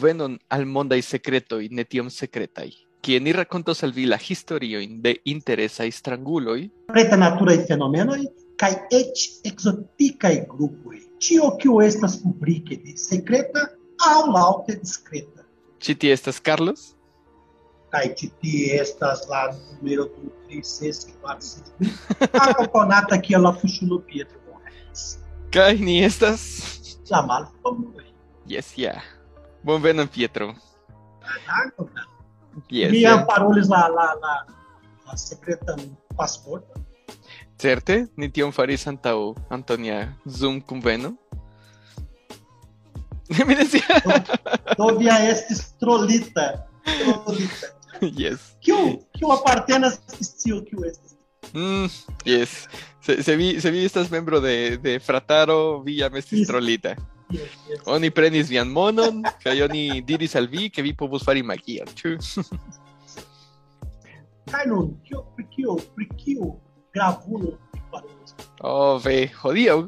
bonvenon al mondai secretoi netiom secretai, quien ni racontos al vi la historioin de interesai stranguloi, pretanaturaj fenomenoj kaj eĉ ekzotikaj grupoj. Ĉio kiu estas publike de sekreta aŭ laŭte diskreta. ĉi tie estas Carlos, Kaj ĉi tie estas la numero du tri ses kvar ses du, ankaŭ konata kiel la fuŝulo Pietro kaj ni estas... La malfamuloj. Yes, yeah. Bonvenon Pietro. Dankon. Yes, Mi yeah. la la la la sekretan pasporton. Certe, ni tion faris antaŭ Antonia Zoom kunveno. Mi decía, Do via estis trolita. Trolita. yes. Kiu kiu apartenas scio kiu estas. Mm, yes. Se, se, vi, se vi estas membro de, de Frataro, vi jam estis Yes. trolita. Oni prenis vian monon, kaj oni diris al vi, ke vi povus fari magion. Ĉu? Kaj nun, kio pri kio pri kio gravulo vi parolas? Oh, ve, hodiaŭ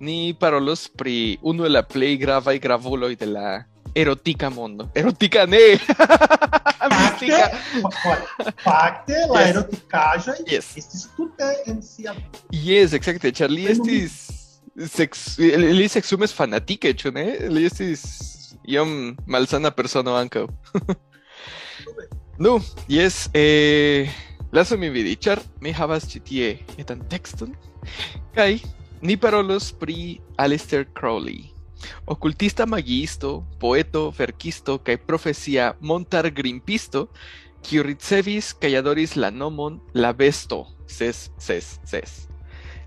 ni parolos pri unu el la plej gravaj gravuloj de la erotika mondo. Erotika ne! Fakte, fakte la Yes. Yes. estis tute en sia vivo. Yes, exacte, ĉar li estis sex, li sexumes fanatike, ĉu ne? Li estis iom malsana persono ankaŭ. Nu, yes, eh, lasu min vidi, ĉar mi havas ĉi tie etan tekston kaj ni parolos pri Aleister Crowley, okultista magiisto, poeto, verkisto kaj profesia montargrimpisto, kiu ricevis kaj adoris la nomon la besto ses ses ses.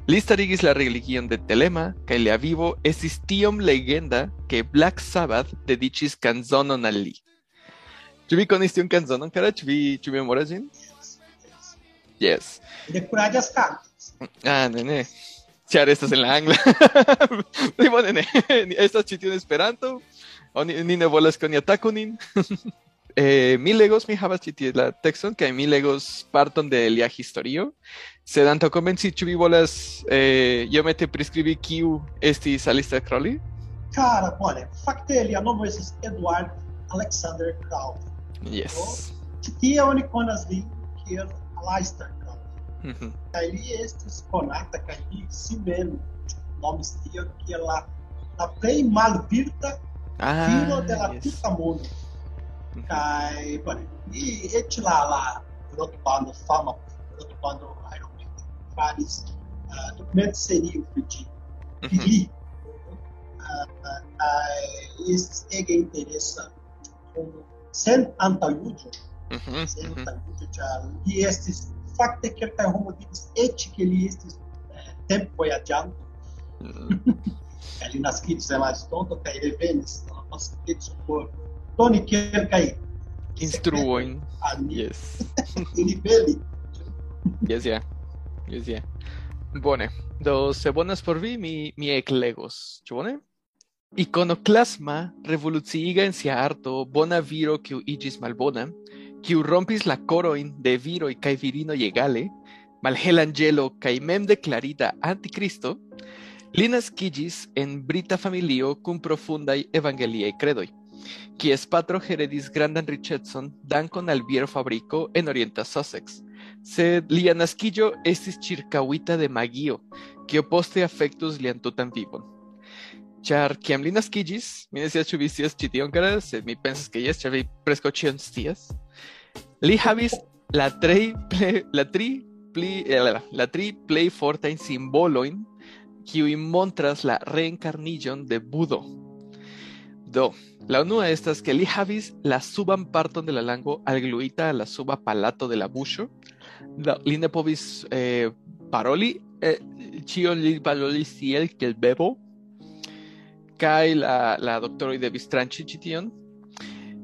Li starigis la religion de Telema kaj lia vivo estis tiom legenda ke Black Sabbath dediĉis kanzonon al li. Ĉu vi konis tiun kanzonon, kara? Ĉu vi ĉu vi memoras ĝin? Yes. De kuraĝas kantis. Ah, ne, ne. Ĉar estas en la angla. Pli bone ne. Estas ĉi tiu en Esperanto. Oni ni ne volas ke oni ataku nin. Eh, mi legos mi havas ĉi tie la tekston kaj mi legos parton de lia historio. Sed antaŭ komenci, ĉu vi volas eh, iomete priskribi kiu estis Aleister Crowley? Cara, bone, fakte lia nomo estas Edward Alexander Crowley. Yes. Ĉi tie oni konas lin kiel Aleister Crowley. Mhm. Kaj li estis konata kaj li si mem nomis tion kiel la la plej malvirta Ah, viro de la yes. tuta mondo. Mhm. Kaj bone, li eĉ la la rokbando fama rokbando Iron Maiden faris uh, dokumentserio pri ĝi. pri Mhm. li. Uh, uh, kaj estis ege interesa homo sen antaŭjuĝo Mhm, sen mhm. antaŭjuĝo ĉar li estis fakte kelkaj homoj diris eĉ ke li estis eh, tempvojaĝanto Mm. kaj li naskiĝis en Aristoto kaj revenis al la pasinteco por doni kelkaj Instruojn. al ni Yes. niveli. Yes, yeah. Yes, yeah. Bone. Do se bonas por vi, mi, mi bone? Iconoclasma revoluciiga en sia arto bona viro kiu iĝis malbona, kiu rompis la korojn de viroj kaj virinoj egale, malhelangelo kaj mem deklarita antikristo, li naskiĝis en brita familio kun profundaj evangeliaj kredoj, kies patro heredis grandan riĉecon dankon al bierfabriko en orienta Sussex, sed lia naskiĝo estis ĉirkaŭita de magio, kio poste afektus lian tutan vivon. Ĉar kiam li mi ne scias mi pensas ke jes, ĉar vi preskaŭ. Li havis la tri la tri pli eh, la, tri montras la reenkarniĝon de Budo. Do, la unua estas ke li havis la suban parton de la lango algluita a la suba palato de la buŝo. La, li ne povis eh, paroli, eh, ĉion li parolis tiel kiel bebo. Kaj la, la doktoroj devis tranĉi ĉi tion.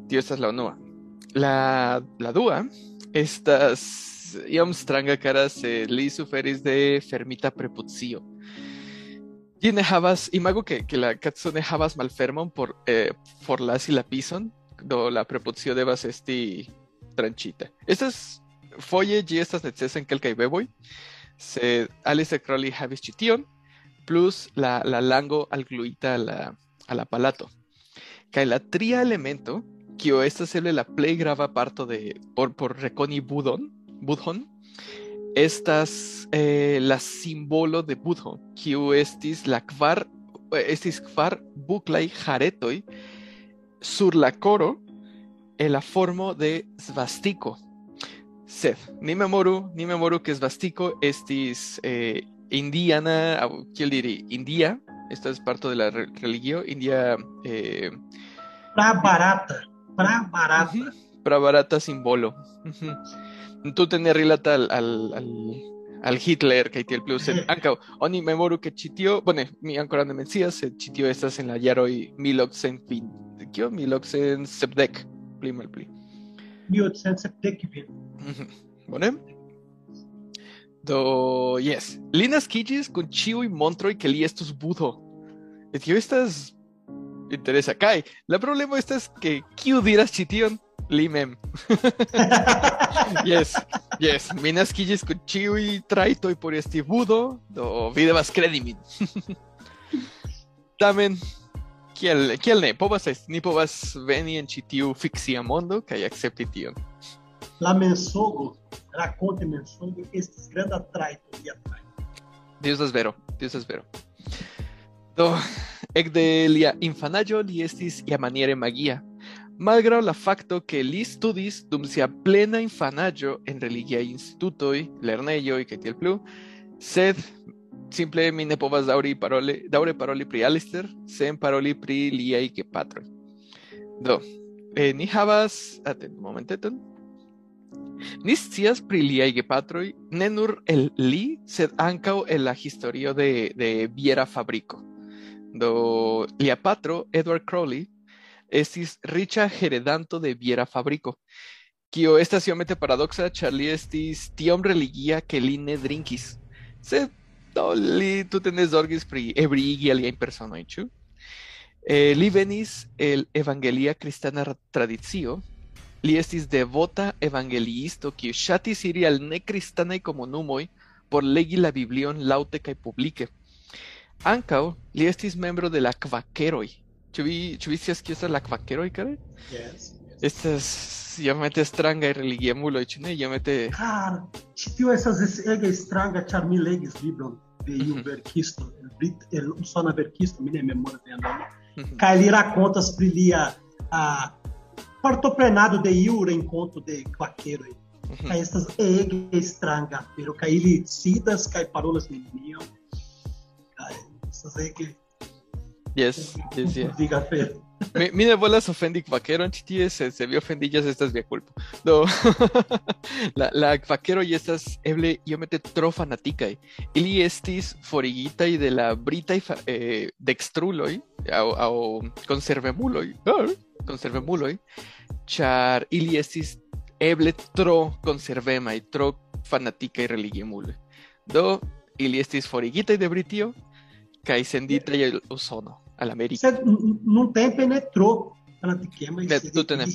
Tio estas la unua. La, la dua estas iom stranga kara se li suferis de fermita prepucio. Ĝi ne havas, imagu ke, ke la kaco ne malfermon por eh, forlasi la pison, do la prepucio devas esti tranĉita. Estas foje ĝi estas necesa en kelkaj beboj, sed Alice Crowley havis ĉi tion, plus la, la lango algluita a la, a la palato. kaj la tria elemento kio estas eble la plej grava parto de por por rekoni budon budhon. Estas eh, la simbolo de budho kiu estis la kvar estis kvar buklaj jaretoj sur la coro en la formo de svastiko sed ni memoru ni memoru que svastiko estis eh, indiana kiel diri india esta es parte de la re- religio india eh, Pra barata. Pra barata. Ujú. Pravarata simbolo. Ujú. Tu tener rilata al, al, al, al Hitler que tiene plus en ankaŭ oni memoru que chitio, bone, mi ancora ne mencias, sed chitio estas en la jaroj 1920, kio 1970 pli malpli. 1870. Mhm. Bone? Do, yes. Li naskiĝis kun ĉiuj montroj ke li estus budho. Tio estas interesa kaj la problemo estas ke kiu diras ĉi tion? Li mem. Yes, yes. Mi naskiĝis kun ĉiuj trajtoj por esti budo, do vi devas kredi min. Tamen, kiel, kiel ne, povas ni povas veni en ĉi tiu fikcia mondo kaj akcepti tion. La mensogo, raconte mensogo, estes granda traito lia traito. Dios es vero, Dios es vero. Do, ekde lia infanaĝo li estis iamaniere magia. Malgraŭ la fakto ke li studis dum sia plena infanaĝo en religiaj institutoj, lernejoj kaj tiel plu, sed simple mi ne povas daŭri paroli, daŭre paroli pri Alistair sen paroli pri liaj gepatroj. Do, eh, ni havas, atendu momenteton, Ni scias pri liaj gepatroj ne nur el li, sed ankaŭ el la historio de, de biera fabriko. Do lia patro, Edward Crowley, estis riĉa heredanto de biera fabriko, kio estas iomete paradoksa, ĉar li estis tiom religia ke li ne drinkis. Sed li tute ne zorgis pri ebriigi aliajn personojn? Eh, li venis el evangelia kristana ra- tradicio, li estis devota evangeliisto kiu ŝatis iri al nekristanaj komunumoj por legi la Biblion laŭte kaj publike. Ankaŭ li estis membro de la kvakeroj. Ĉu vi ĉu vi la kvakeroj, kare? Yes. Estas iomete strangaj religiemuloj, ĉu ne? Iomete Cara, ĉi tio estas es- ege stranga, ĉar mi legis libron de iu Mhm. verkisto, el, brit- el usona verkisto, mi ne memoras lia nomo. Mhm. Kaj li rakontas pri lia ah, partoprenado de iu renkonto de kvakeroj. Mhm. Kaj estas ege stranga afero, kaj ili sidas kaj parolas nenion. Kaj estas ege Yes, yes, yes. diga afero. Mi, mi ne volas ofendi kvakeron ĉi tie, se, se vi ofendiĝas estas via kulpo. Do la, la kvakeroj estas eble iomete tro fanatikaj. Ili estis forigitaj de la britaj fa- eh, dekstruloj aŭ aŭ konservemuloj, ah, konservemuloj, ĉar ili estis tro konservemaj, tro fanatikaj religiemuloj. Do ili estis forigitaj de Britio kaj senditaj al Usono, al Ameriko. Sed n- num tempo ne tro fanatikema. Ne, tute ne.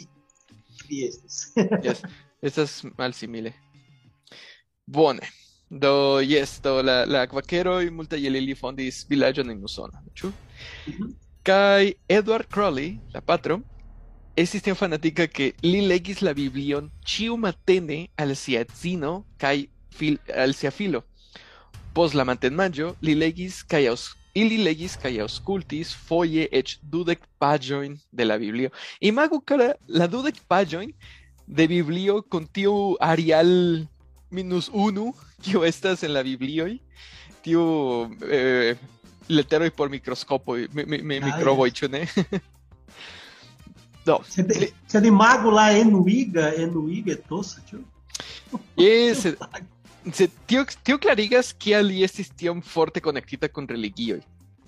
Li estis. yes, estas malsimile. Bone. Do, yes, do la, la kvakeroj multaj el ili fondis vilaĝon en Usono, ĉu? Kaj Edward Crowley, la patro, estis tiom fanatika ke li legis la Biblion ĉiu matene al sia edzino kaj fil, al sia filo. Post la matenmanĝo li legis kaj ili legis kaj aŭskultis foje eĉ dudek paĝojn de la Biblio. Imagu kara la dudek paĝojn de Biblio con tiu Arial minus unu, kio estas en la Biblioj, tiu eh, leteroj por mikroskopoj, mi, mi, mi, Ah, mikroboj, ĉu ne? Do, Sed, li- sed imago lá enuiga, enuiga tosa, tio. yes, sed, sed tio, tio klarigas kial li estis tiom forte konektita kun religioj.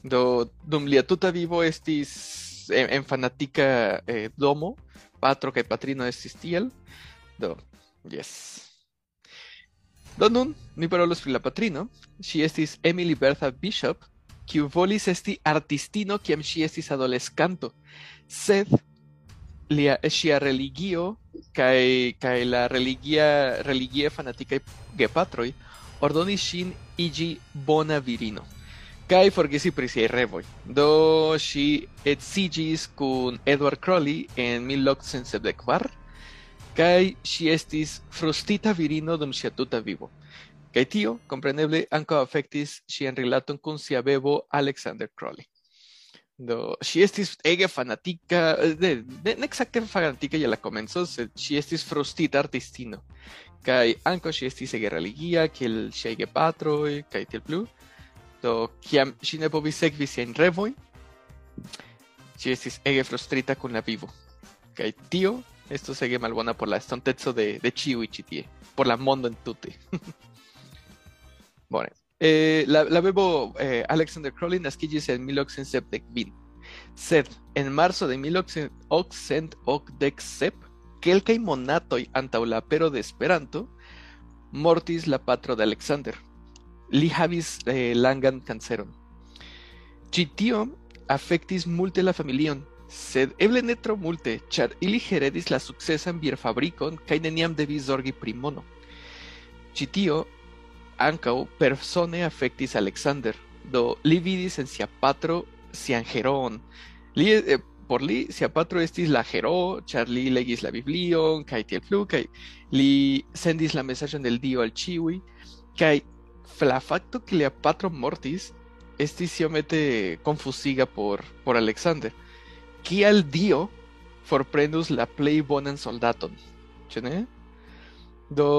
Do, dum lia tuta vivo estis en, en eh, domo, patro kaj patrino estis tiel. Do, yes. Do nun, mi parolos pri la patrino. Estis Emily Bertha Bishop, kiu volis esti artistino kiam ŝi estis adoleskanto. Sed lia ŝia religio kaj kaj la religia religie fanatikaj gepatroj ordonis ŝin iĝi bona virino kai forgesi pri revoi. Do ŝi edziĝis kun Edward Crowley en 1974 kaj ŝi estis frustita virino dum sia tuta vivo. Kaj tio, kompreneble, ankaŭ afektis ŝian rilaton kun sia bebo Alexander Crowley. Do, si estis ege fanatika, de, de, ne exacte fanatika je la komenco, sed si estis frustita artistino. Kaj ankaŭ si estis ege religia, kiel ŝiaj gepatroj kaj tiel plu. Do, kiam ŝi ne povis sekvi siajn revojn, ŝi estis ege frustrita kun la vivo. Kaj tio estos ege malbona por la estonteco de, de ĉiuj ĉi por la mondo entute. Bone. Eh, la, bebo eh, Alexander Crowley naskiĝis en 1870 sed en marzo de 1887 kelkaj monatoj antaŭ la apero de Esperanto mortis la patro de Alexander. Li havis eh, langan kanceron. Ĉi tio afektis multe la familion, sed eble ne tro multe, ĉar ili la sukcesan bierfabrikon kaj neniam devis zorgi pri mono. Ĉi tio ankaŭ persone afektis Alexander, do li vidis en sia patro sian. Li eh, por li sia patro estis la heroo, ĉar li legis la Biblion kaj tiel plu kaj li sendis la mesaĝon del Dio al ĉiuj kaj la fakto ke lia patro mortis estis iomete konfuziga por por Alexander. Kial Dio forprendus la plej bonan soldaton? Ĉu? Do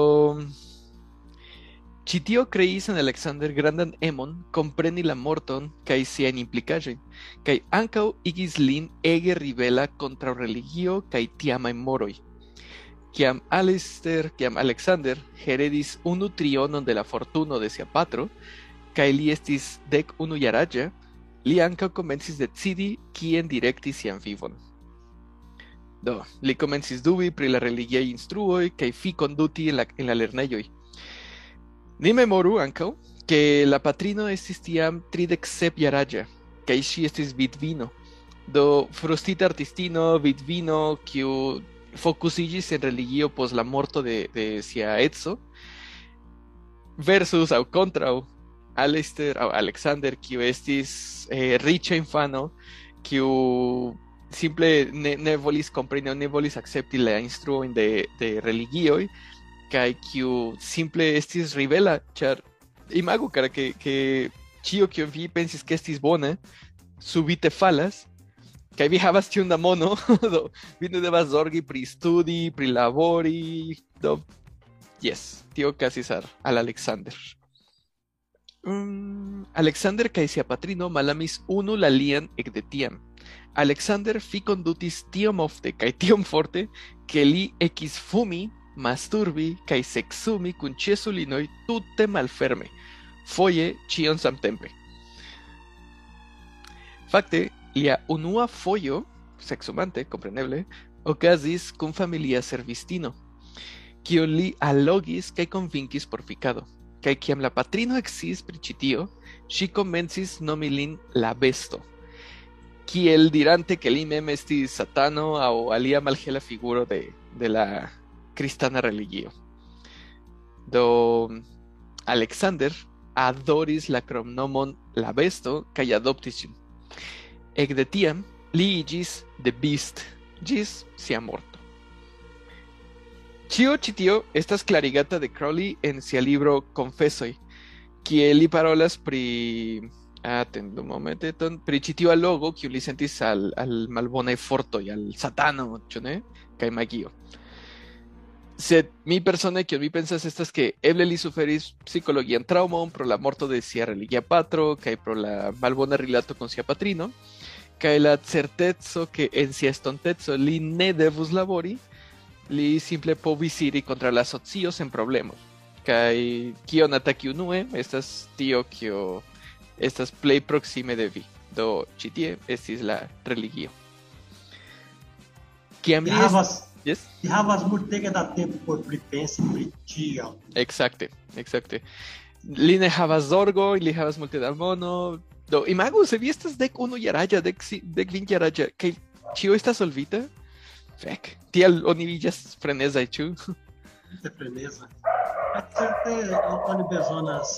Ĉi tio kreis en Alexander grandan emon kompreni la morton kaj siajn implikaĵojn, kaj ankaŭ igis lin ege ribela kontraŭ religio kaj tiamaj moroj. Kiam Alister, kiam Alexander heredis unu trionon de la fortuno de sia patro, kaj li estis dek unu jaraĝa, li ankaŭ komencis decidi kien direkti sian vivon. Do, li komencis dubi pri la religiaj instruoj kaj fi konduti en la, en la. Ni memoru ankaŭ ke la patrino estis tiam tridek sep jaraĝa kaj ŝi estis vidvino. Do frustita artistino, vidvino, kiu fokusiĝis en religio post la morto de, de sia edzo, versus aŭ kontraŭ aŭ Alexander, kiu estis eh, riĉa infano, kiu simple ne, ne volis kompreni, ne la instruojn de, de religioj, kai kiu simple estis rivela char. Imagu cara que que chio que vi pensis que estis bona subite falas kai vi havas tiun da mono do vi ne pri studi pri labori do. Yes tio casis al Alexander. Um, Alexander sia patrino malamis unu la lian ek de tiam Alexander fi condutis tiom ofte kai tiom forte que li equis fumi masturbi kaj sexumi kun ĉesulinoj tute malferme, foje ĉion samtempe. Fakte, lia unua fojo, sexumante, kompreneble, okazis kun familia servistino, kiun li allogis kaj konvinkis por fikado. Kaj kiam la patrino eksis pri ĉi tio, ŝi komencis nomi lin la besto. Kiel dirante ke li mem estis satano aŭ alia malhela figuro de, de la cristana religio. Do Alexander adoris la cromnomon la besto kaj adoptis ĝin. Ekde tiam li iĝis The Beast ĝis sia morto. Ĉio ĉi tio estas klarigata de Crowley en sia libro Confesoj, kie li parolas pri atendu momenteton pri ĉi tiu allogo kiu li sentis al, al malbonaj fortoj, al satano, ĉu ne? Kaj magio mi persone que mi pensas estas que eble li suferis en trauma pro la morto de sia religia patro kaj pro la malbona rilato con sia patrino kaj la certezo que en sia estontezo li ne devus labori li simple povis iri contra la socio sen problemo kaj kion ataki unue estas tio kio estas plej proxime de vi do ĉi tie estis la religio. Kiam li havas Yes. Ni havas multege da tempo por pripensi pri tio. Exacte, exacte. Li ne havas zorgo, li havas multe da mono. Do imagu se vi estas dek unu jaraĝa, dek si, dek kvin jaraĝa, kaj ĉio estas solvita? Fek. Tiel oni vidas freneza ĉu? Multe freneza. Certe oni bezonas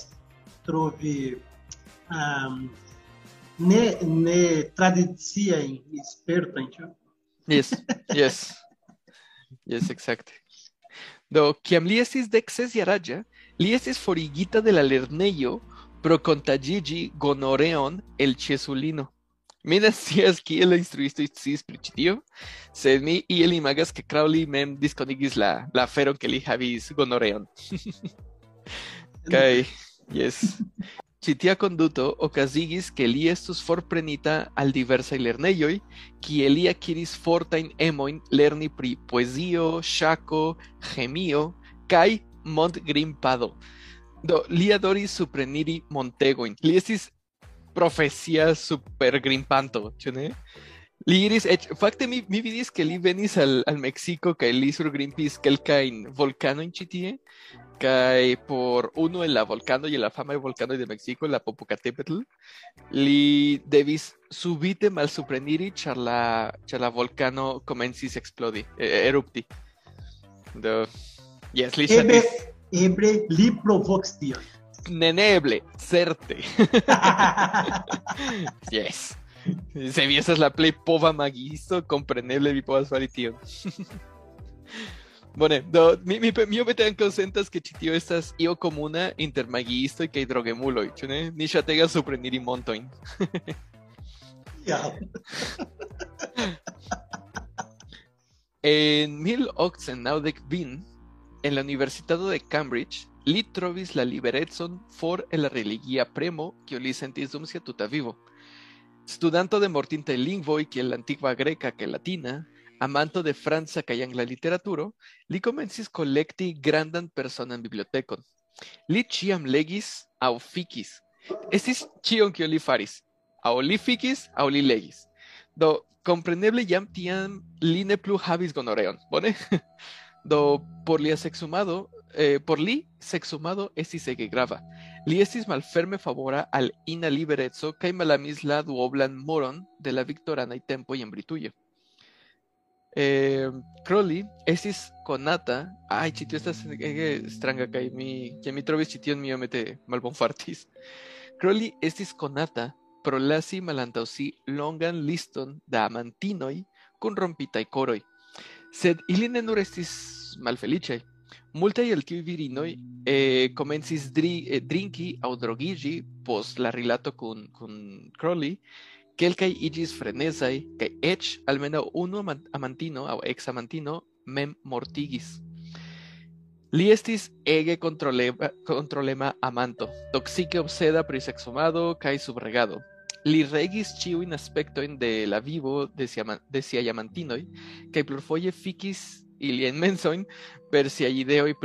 trovi um, ne ne tradicia in esperto, ĉu? Yes, yes. Yes, exacte. Do kiam li estis dexes jaraĝa, li estis forigita de la lernejo pro kontagigi gonoreon el ĉesulino. Mi ne scias kiel la instruisto sciis pri ĉi tio, sed mi iel imagas ke Crowley mem diskonigis la la aferon ke li havis gonoreon. Kaj yes. Ĉi tia konduto okazigis ke li estus forprenita al diversaj lernejoj, kie li akiris fortajn emojn lerni pri poezio, ŝako, ĥemio kaj montgrimpado. Do li adoris supreniri montegojn. Li estis profesia supergrimpanto, ĉu ne? Li iris, eĉ, fakte mi, mi vidis ke li venis al, al Meksiko kaj li surgrimpis kelkajn volkanojn ĉi tie, kaj por uno en la volcano y en la fama de volcano de México, la Popocatépetl, li devis subite malsupreniri ĉar la, ĉar la volcano komencis explodi, eh, erupti. Do, yes, li Eble, ŝatis. eble li provoks tion. Neneble, certe. yes. Se vi estas la plej pova magiisto, kompreneble vi povas fari tion. Bone, do, mi, mi, mi ankaŭ sentas ke ĉi tio estas io komuna inter magiistoj kaj drogemuloj, ĉu ne? Ni ŝategas supreniri montojn. Ja. En 1890 en la Universitato de Cambridge li trovis la liberecon for el religia premo kiu li sentis dum sia tuta vivo. Studanto de mortintaj lingvoj kiel la antikva greka kaj latina, amanto de franca kaj angla literaturo, li komencis kolekti grandan personan bibliotekon. Li ĉiam legis aŭ fikis. Estis ĉion kio li faris. Aŭ li fikis aŭ li legis. Do kompreneble jam tiam li ne plu havis gonoreon, bone? Do por lia sexumado, eh, por li sexumado estis ege grava. Li estis malferme favora al ina libereco kaj malamis la duoblan moron de la viktoranaj tempoj en Britujo. Eh, Crowley estis konata, ai, ĉi tio estas ege mi, kiam mi trovis ĉi tion mi iomete malbonfartis. Crowley estis konata pro lasi malantaŭ si longan liston da amantinoj kun rompitaj koroj. Sed ili ne estis malfeliĉaj. Multaj el tiuj virinoj eh, komencis dri, eh, drinki aŭ drogiĝi post la rilato kun, kun Crowley, kelkaj iĝis frenezaj kaj eĉ almenaŭ unu aman- amantino aŭ eksamantino mem mortigis. Li estis ege kontrolema amanto, toksike obseda pri sexumado kaj subregado. Li regis ĉiujn aspektojn de la vivo de, sia, de kaj plurfoje fikis ilien mensojn per siaj ideoj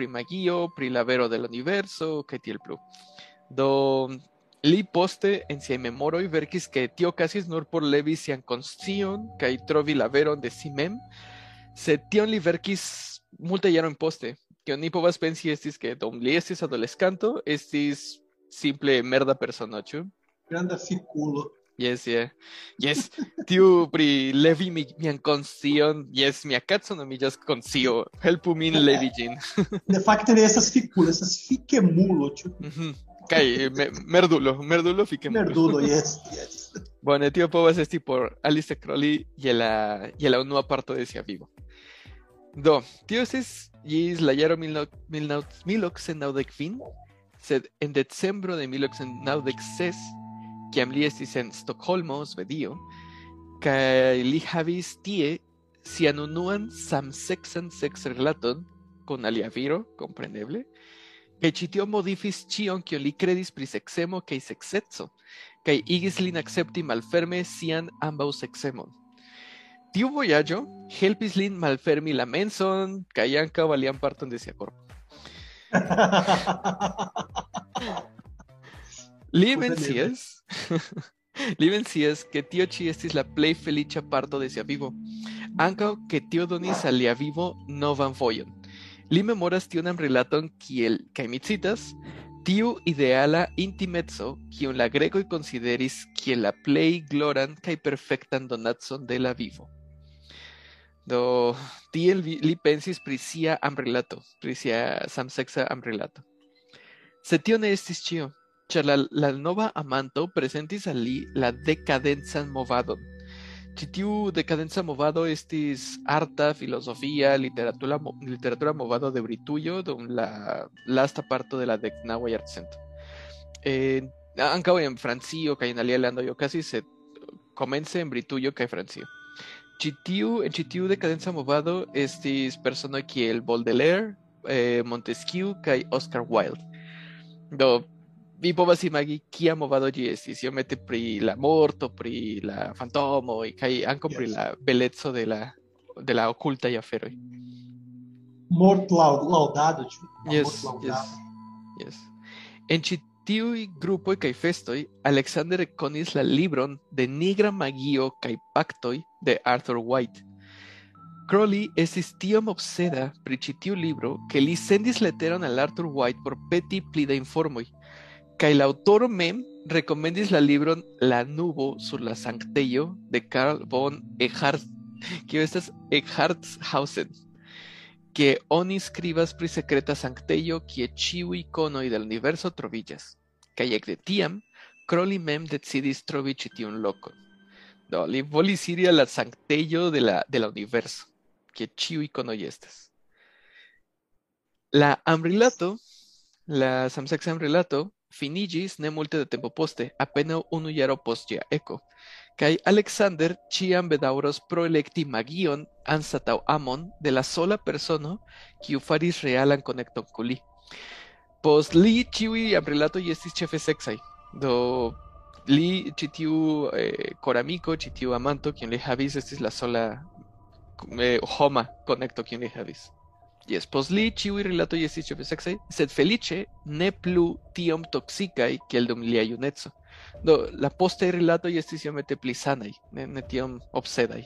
pri la del universo kaj tiel plu. Do li poste en siaj memoroj verkis ke tio okazis nur por levi sian konscion kaj trovi la veron de si mem, sed tion li verkis multe jarojn poste, que oni povas pensi estis ke dum li estis adolescanto, estis simple merda persono, ĉu? Granda fikulo. Yes, yeah. Yes, tiu pri levi mi, mian konscion, yes, mia kaco nomiĝas konscio. Helpu min levi ĝin. De facto ne estas fikulo, estas fikemulo, ĉu? Mhm. Kaj me, merdulo, merdulo fike Merdulo, yes, yes. Bone, tio povas esti por Alice Crowley je la, je la unua parto de sia vivo. Do, tio estis ĝis la jaro 1995, sed en decembro de 1996, kiam li estis en Stokholmo, Svedio, kaj li havis tie sian unuan samsexan sexrelaton kun alia viro, kompreneble, kaj modifis ĉion kion li kredis pri seksemo kaj sekseco, kaj igis lin malferme sian ambaŭ seksemon. Tiu vojaĝo helpis lin malfermi la menson kaj ankaŭ alian parton de sia korpo. Li Kompreneble. mencias, li mencias ke tio estis la plej feliĉa parto de sia vivo, ankaŭ ke tio donis al lia vivo novan fojon. Li memoras tionan rilaton kiel, kaj mi citas, tiu ideala intimeco kiun la grekoj konsideris kiel la plej gloran kaj perfektan donacon de la vivo. Do tiel li pensis pri sia amrilato, pri sia samsexa amrilato. Sed tio ne estis ĉio. Ĉar la, nova amanto presentis al li la decadencan movadon. Ĉi tiu decadenca movado estis arta, filosofia, literatura, literatura movado de Britujo dum la lasta parto de la deknaŭa jarcento. Eh, ankaŭ en Francio kaj en aliaj landoj okazis, sed komence en Britujo kaj Francio. Ĉi tiu en ĉi tiu movado estis personoj kiel Baudelaire, eh, Montesquieu kaj Oscar Wilde. Do vi povas imagi kia movado ĝi estis, iomete pri la morto, pri la fantomoj kaj ankaŭ pri Yes. la beleco de la de la okultaj aferoj. Morto lau- laudado, tipo, Yes, morto yes, laudado. yes. En ĉi tiuj grupoj kaj festoj, Alexander rekonis la libron de Nigra Magio kaj Paktoj de Arthur White. Crowley estis tiom obseda pri ĉi tiu libro ke li sendis leteron al Arthur White por peti pli da informoj. Kaj la aŭtoro mem rekomendis la libron La nubo sur la sanktejo de Karl von Ehart, kio estas Eckartshausen que oni skribas pri sekreta sanktejo kie ĉiuj konoj del universo troviĝas. Kaj ekde tiam, Crowley mem decidis trovi ĉi tiun lokon. Do, li volis la sanktejo de la, de la universo, kie ĉiuj konoj estas. La amrilato, la samseksa amrilato, finiĝis ne multe de tempo poste, apenaŭ unu jaro post ĝia eko. Kaj Alexander ĉiam bedaŭros pro elekti magion anstataŭ amon de la sola persono kiu faris realan konekton kun li. Post li ĉiuj amrilatoj estis ĉefe seksaj. Do li ĉi tiu eh, koramiko, ĉi tiu amanto kiun li havis estis la sola eh, homa konekto kiun li havis. Li ĉiuj rilatoj estis ĉefe seksaj, sed feliĉe ne plu tiom toksikaj kiel dum. Do la postaj rilatoj estis iomete pli sanaj, ne, ne tiom obsedaj.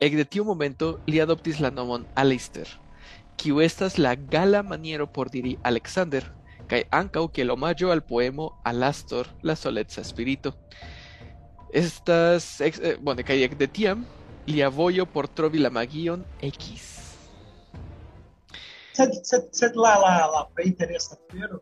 Ekde tiu momento li adoptis la nomon Aleister, kiu estas la gala maniero por diri Alexander, kaj ankaŭ kiel omaĝo al poemo Alastor, la soleca spirito. Estas, ex, eh, bone, kaj ekde tiam lia vojo por trovi la magion ekis. La plej interesa afero,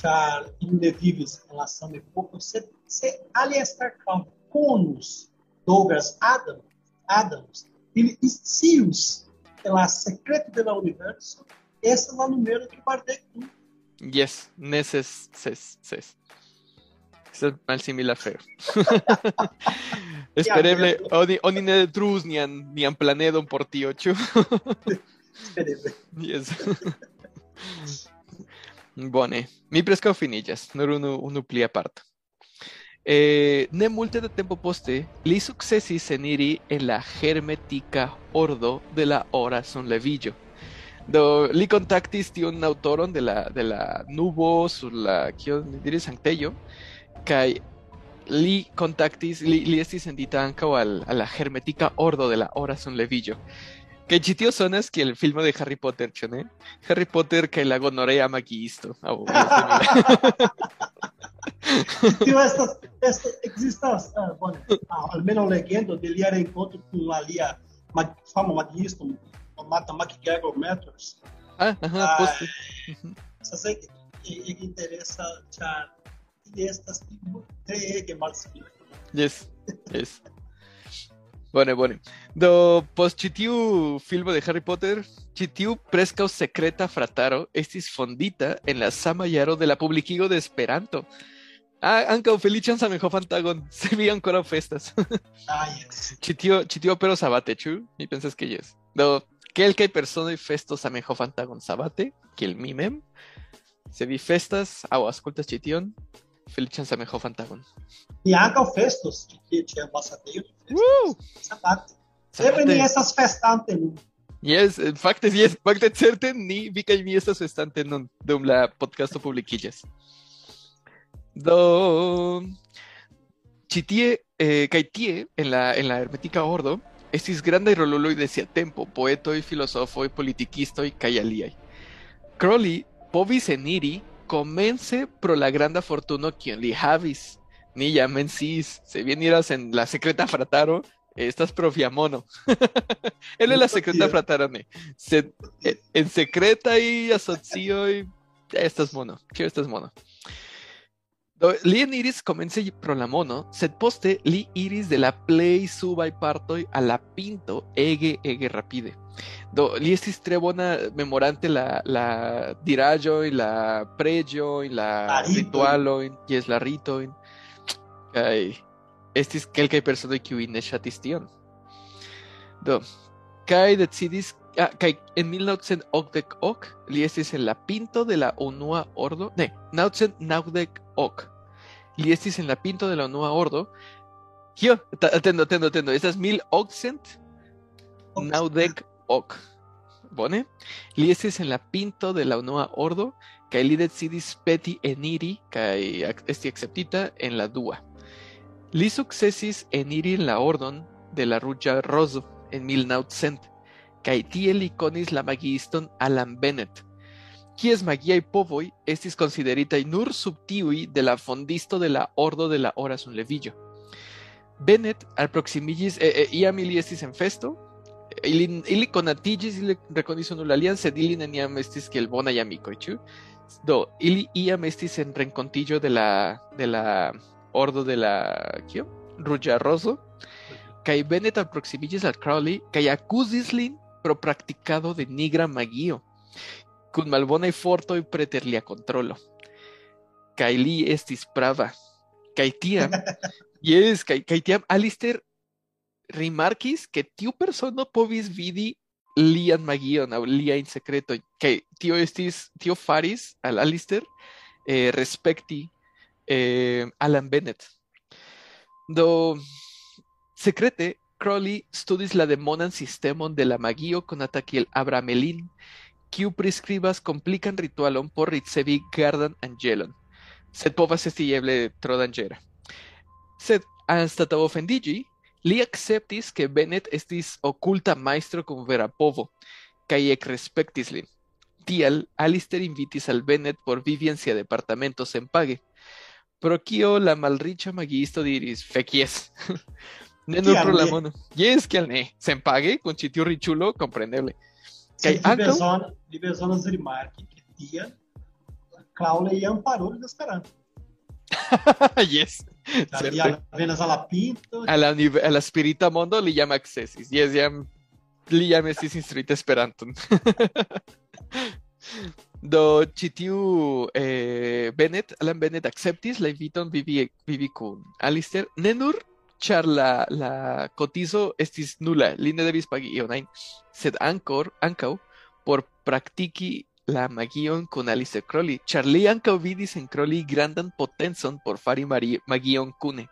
ĉar ili ne vivis en la sama epoko, sed se Aleister Crowley konus Douglas Adams, Adams, ele scius que la secreto de la universo essa la numero que Kardec tu. Yes, neces, ses, ses. Estas malsimila afero. Espereble, oni, oni ne detruus nian, nian planedon por tio, ĉu? Yes. Bone, mi preskaŭ finiĝas, nur unu, unu plia parto. Eh, ne multe de tempo poste, li sukcesis eniri en la hermetika ordo de la ora sonleviĝo. Do li kontaktis tiun aŭtoron de la de la nubo sur la kion li diris sanktejo kaj li kontaktis li, li estis sendita ankaŭ al, al la hermetika ordo de la ora sonleviĝo. Que ĉi tio sonas kiel filmo de Harry Potter, ne? Harry Potter kaj la gonorea magiisto. Aŭ io simila. Tio estas, estas existas, uh, bone, uh, almenaŭ legendo de lia renkonto kun la lia mag, fama magiisto, nomata MacGregor Matters. ah, Ah, poste. Estas ege, ege interesa, ĉar ili estas treege malsimilaj. Yes, yes. Bone, bone. Do post ĉi tiu filmo de Harry Potter, ĉi tiu preskaŭ sekreta frataro estis fondita en la sama jaro de la publikigo de Esperanto. Ah, ankaŭ feliĉan Zamenhofan tagon, se vi ankoraŭ festas. Ah, yes. Ĉi tio, ĉi tio apero sabate, ĉu? Mi pensas ke jes. Do kelkaj personoj festos Zamenhofan tagon sabate, kiel mi mem. Se vi festas aŭ aŭskultas ĉi tion, feliĉan Zamenhofan tagon. Ni ankaŭ festos, ĉi tie ĉe ambasadejo de festos. Woo! Sabate. Eble ni Sabate. estas festante nun. Yes, en fakte yes, fakte certe ni vi kaj mi estas estante nun dum la podcasto publikiĝas. Do ĉi tie eh, kaj tie en la en la hermetika ordo estis grandaj roluloj de sia tempo, poetoj, filozofoj, politikistoj kaj aliaj. Crowley povis eniri komence pro la granda fortuno kiun li havis. Ni jam menciis, se vi eniras en la sekreta frataro, estas pro via mono. Él es la secreta frataro ne. Sed en, en secreta y asocioj estas mono. Kio estas mono? Do, li en iris comence pro la mono, sed poste li iris de la play subaj partoj a la pinto ege ege rapide. Do li estis tre bona memorante la la diraĵoj, la preĝoj, la ritualojn, jes la ritojn. Kaj estis kelkaj personoj kiuj ne ŝatis tion. Do, kaj decidis ah, kaj en 1988 li estis en la pinto de la unua ordo, ne, 1990 li estis en la pinto de la unua ordo. Kio, atendo, atendo, atendo, estas 1890 ok. Bone? Li estis en la pinto de la unua ordo kaj li decidis peti eniri ac- esti akceptita en la dua. Li sukcesis eniri en la ordon de la ruĝa rozo en 1900 kaj tie li konis la magiiston Alan Bennett, kies magiaj povoj estis konsideritaj nur sub tiuj de la fondisto de la ordo de la ora sunleviĝo. Bennett alproksimiĝis, eh, eh, iam ili estis en festo, ili, ili konatiĝis, ili rekonis unu la alian, sed ili neniam estis kiel bonaj amikoj, ĉu? Do, ili iam estis en renkontiĝo de la, de la ordo de la, kio? Ruĝa rozo, kaj Bennett alproksimiĝis al Crowley kaj akuzis lin pro praktikado de nigra magio, kun malbonaj fortoj preter lia kontrolo. Kaj li estis prava. Kaj tiam, jes, kaj, kaj tiam Alistair rimarkis ke tiu persono povis vidi lian magion aŭ liajn sekretojn. Kaj tio estis, tio faris al Alistair eh, respekti eh, Alan Bennett. Do secrete Crowley studis la demonan sistemon de la magio konata kiel Abramelin, kiu priskribas komplikan ritualon por ricevi gardan anĝelon. Sed povas esti eble tro danĝera. Sed anstataŭ ofendiĝi, li akceptis ke Bennett estis okulta majstro kun vera povo, kaj ekrespektis lin. Tial Alistair invitis al Bennett por vivi en sia departamento senpage. Pro kio la malriĉa magiisto diris, fek jes. ne nur pro la mono. Jes, kial ne? Senpage, kun ĉi tiu riĉulo, kompreneble. Se Kaj ankaŭ Libezonas, Libezonas rimarki que tia Crowley jam parou desesperando. yes. Ali Certe. apenas a la pinto, A la, unive- a la spirita mondo li jam akcesis. Yes, jam li jam estis instruita Esperanton. Do ĉi tiu eh, Bennett, Alan Bennett akceptis la inviton vivi vivi kun Alistair, ne nur ĉar la kotizo estis nula, li ne devis pagi ion ajn, sed ankor ankaŭ por praktiki la magion kun Alistair Crowley, ĉar li ankaŭ vidis en Crowley grandan potencon por fari magion kune.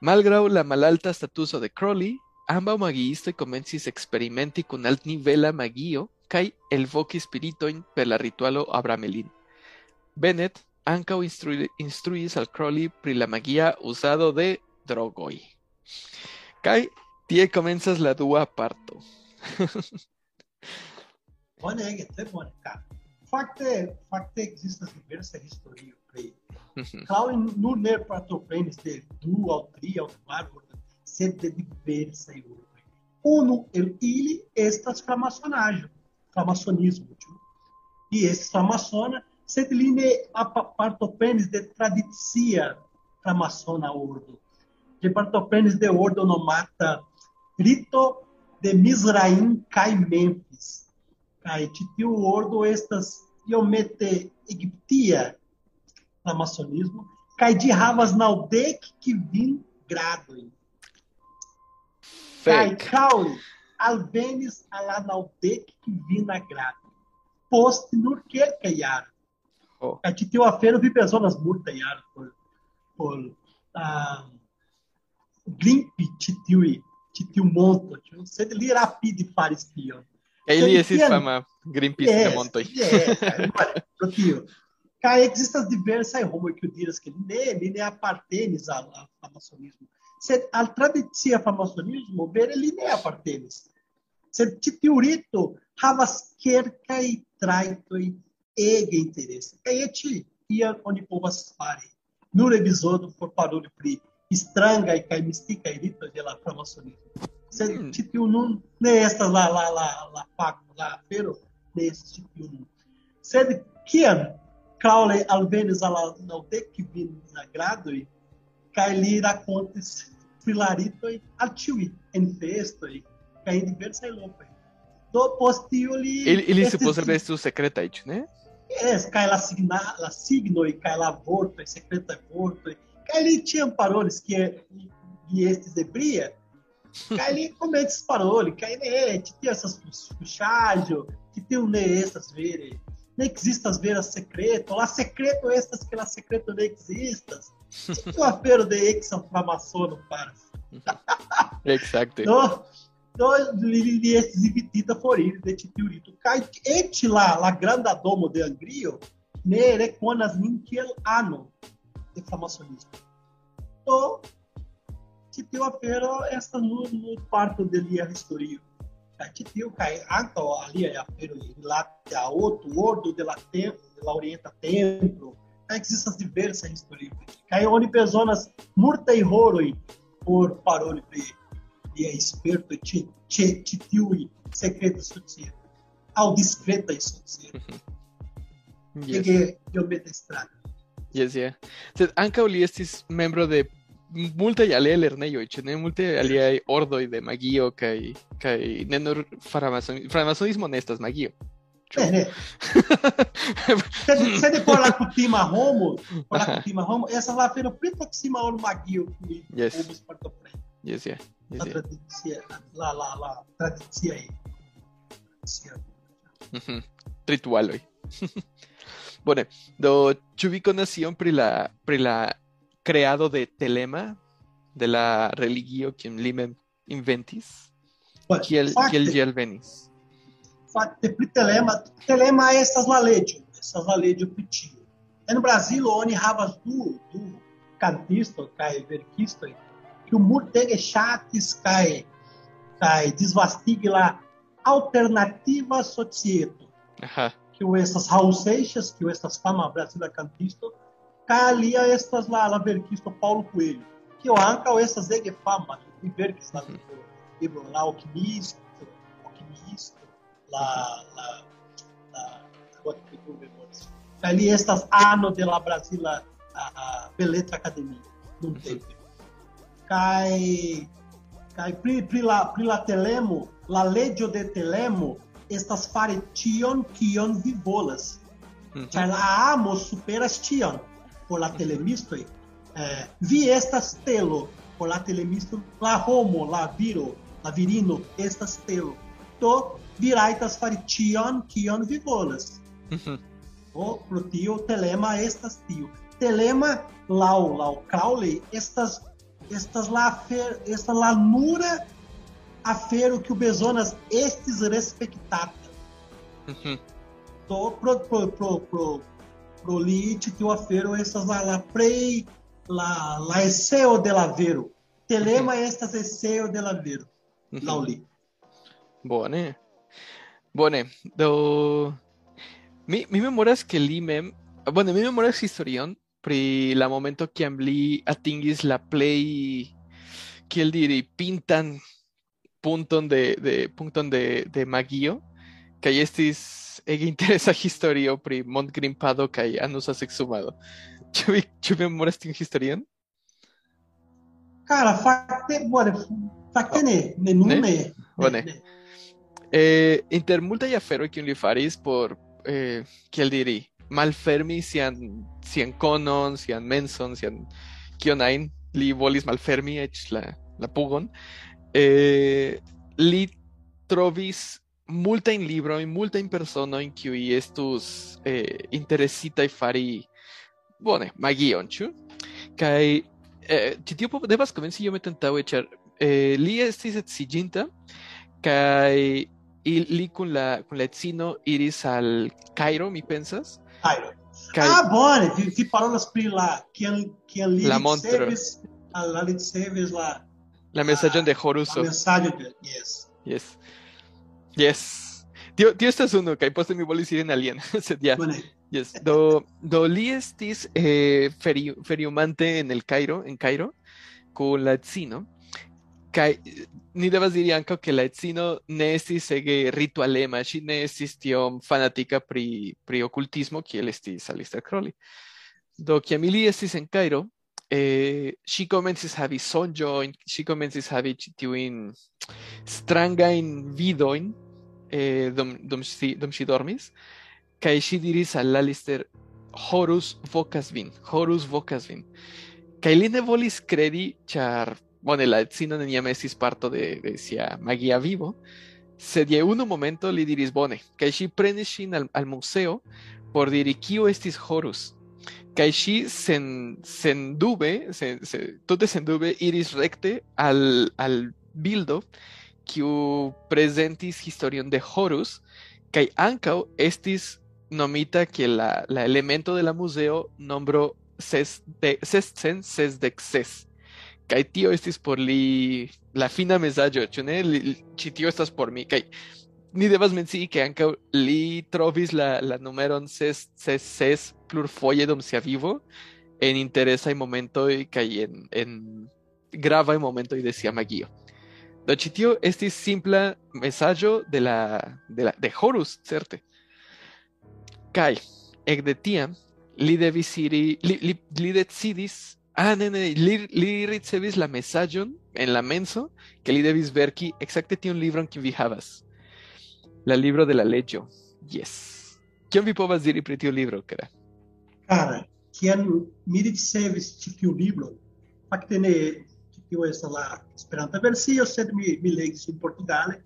Malgraŭ la malalta statuso de Crowley, ambaŭ magiistoj komencis eksperimenti kun altnivela magio kaj elvoki spiritojn per la ritualo Abramelin. Bennett ankaŭ instrui- instruis al Crowley pri la magia uzado de drogoj. Kaj tie komencas la dua parto. bonege, tre bone. Fakte, fakte ekzistas diversaj historioj pri Crowley nur ne partoprenis de du aŭ tri aŭ kvar sed de diversaj urdoj. Unu el ili estas framasonaĵo, framasonismo, ĉu? Li estis framasona, sed li ne apa- partoprenis de tradicia framasona ordo. Li partoprenis de ordo nomata Rito de Mizraim kaj Memphis. Kaj ĉi tiu ordo estas iomete egiptia framasonismo kaj ĝi havas naŭdek kvin gradojn. Kaj Fake. Crowley alvenis al la naŭdek kvina grado post nur kelkaj jaroj. Oh. Kaj ĉi tiu afero vi bezonas multaj jaroj por por ah, grimpi ĉi tiuj ĉi tiu monto, ĉu? sed li rapide faris tion. Kaj li estis Tiam- fama Greenpeace de montoj. Yes, yes, pro tio. Kaj ekzistas diversaj homoj kiu diras ke ne, li ne apartenis al, al framasonismo. Sed al tradicia framasonismo vere li ne apartenis. Sed ĉi tiu rito havas kelkaj trajtoj ege interese. Kaj eĉ tiam oni povas fari nur epizodo por paroli pri strangaj kaj mistikaj ritoj de la framasonismo. Sed Hmm. ĉi tiu nun ne estas la la la la fakto, la afero ne estas ĉi tiu nun. Sed kiam Crowley alvenis al naŭdek kvin gradoj kaj li rakontis pri la ritoj al ĉiuj en festoj kaj en diversaj lokoj. Do post tio li Ili, ili estis- supposeble estus secretaj, ĉu ne? Es, kaj la, signa, la signoj kaj la vortoj, sekretaj vortoj, kaj li ĉiam parolis kie li, li estis ebria, kaj li komencis paroli, kaj ne, ĉi tio estas fuŝaĵo, ĉi tio ne estas vere, ne ekzistas vera sekreto, la sekreto estas ke la sekreto ne ekzistas. Ĉi tiu afero de eksa-framasono faras. Exacte. Do li, li, li estis invitita foriri de ĉi tiu rito. Kaj eĉ la, la granda domo de Angrio ne rekonas min kiel ano de framasonismo. Do, ĉi tiu afero estas nur, nur parto de lia historio. Kaj ĉi tiu kaj ankaŭ aliaj aferoj rilate a outro ordo de la templo, de la orienta templo, kaj ekzistas diversaj historioj. Kaj oni bezonas multaj horoj por paroli pri lia esperto ĉe ĉe ĉi tiuj sekretaj societoj aŭ diskretaj societoj. Yes. Ege iomete stranga. Yes, yeah. Sed ankaŭ li estis membro de multaj aliaj lernejoj, ĉu ne? Multaj aliaj ordoj de magio kaj kaj ne nur framason- framasonismo ne estas magio. Ne, ne. Sed, sed por la kutima homo, por la Aha. kutima homo, estas la afero pli proksima ol magio kiuj Yes. povus partopreni. Yes, yeah. La yeah. tradicia, la la la tradiciaj. Mhm. Ritualoj. Bone, do ion pri la pri la kreado de Telema de la religio kiun li mem inventis? Bueno, Kiel fakte- kiel ĝi alvenis? fakte pri telema, telema estas la leĝo, estas la leĝo pri tio. En Brazilo oni havas du du kantistoj kaj verkistoj kiu multege ŝatis kaj kaj disvastigi la alternativa societo, Aha. kiu estas Raul Seixas, kiu estas fama brasila kantisto, kaj alia estas la la verkisto Paulo Coelho, kiu ankaŭ estas ege fama, li verkis la libro, libro La Alquimisto, Alquimisto, la la la agora que tu memoras. Ali estas ano de la Brasila a, a Beletra Academia, num tempo. Kai kai pri pri la pri la Telemo, la legio de Telemo estas fari tion kion vi volas. Mhm. Ĉar la amo superas tion por la telemistoj. Eh, vi estas telo por la telemisto, la homo, la viro, la virino estas telo. Do vi rajtas fari tion kion vi volas. Mhm. Do pro tio telema estas tio. Telema laŭ laŭ Crowley estas estas la afer, estas la nura afero que o bezonas estis respektata. Mhm. do pro pro pro pro pro li ĉi tiu afero estas la la plej la la eseo de la vero. Telema estas eseo de la vero. Mhm. Laŭ li. Bone. Bone, do mi, mi memoras que li mem, bueno, mi memoras historion pri la momento kiam li atingis la plej kiel diri pintan punton de, de punton de, de magio kaj estis ege interesa historio pri montgrimpado kaj anusa sexumado. Ĉu vi ĉu vi memoras tiun historion? Cara, fakte, bone, fakte ne, ne nun Ne? ne. Bone. ne. Eh, inter multaj aferoj kiun li faris por eh, kiel diri malfermi sian sian konon, sian menson, sian kion ajn li volis malfermi eĉ la la pugon. Eh, li trovis multajn librojn, multajn personojn kiuj estus eh, interesitaj fari bone magion, ĉu? Kaj eh, ĉi tio devas komenci iomete antaŭe, ĉar eh, li estis edziĝinta kaj il- li kun la kun la edzino iris al Cairo, mi pensas. Cairo. Kaj Ah, bone, pri la kiel kiel li La montro. ricevis la ricevis la la de la Horuso. mesaĝo de yes. Yes. Yes. Tio, tio estas unu, kaj poste mi volis iri en alien, sed ja. Bone. Yes. Do, do li estis eh, feri, feriumante en el Cairo, en Cairo, con la edzino, Kai ni devas diri ankaŭ ke la edzino ne estis ege ritualema, ŝi ne estis tiom fanatika pri pri okultismo kiel estis Alistair Crowley. Do kiam ili estis en Cairo, eh, ŝi komencis havi sonĝojn, ŝi komencis havi ĉi tiujn strangajn vidojn eh, dum, dum, ŝi, dum ŝi dormis, kaj ŝi diris al Alistair, Horus vocas vin, Horus vocas vin. Kaj li ne volis kredi, ĉar bone la edzino neniam estis parto de, de sia magia vivo, sed je unu momento li diris bone, kaj ŝi prenis ŝin al, al museo por diri kio estis Horus. Kaj ŝi sen, sen dube, sen, se, tute sen dube, iris recte al, al bildo kiu prezentis historion de Horus, kaj ankaŭ estis nomita que la, la elemento de la museo nombro ses de ses sen ses de ses kai tio estis por li la fina mesaggio ĉu ne ĉi tio estas por mi kai. Ni devas mencii ke ankaŭ li trovis la la numeron ses ses ses plurfoje dum sia vivo. En interesaj momentoj kaj en en gravaj momentoj de sia magio do ĉi tio estis simpla mesaggio de la de la de Horus certe. Kai, ec de tiam, li devis iri, li, li, li decidis, ah, ne, ne, li, li ricevis la mesagion en la menso, que li devis verki exacte tion libron que vi havas. La libro de la legio. Yes. Kion vi povas diri pri tiu libro, kara? Cara, kiam mi ricevis ĉi tiu libro, fakte ne ĉi tiu estas la Esperanta versio, sed mi, mi legis in Portugale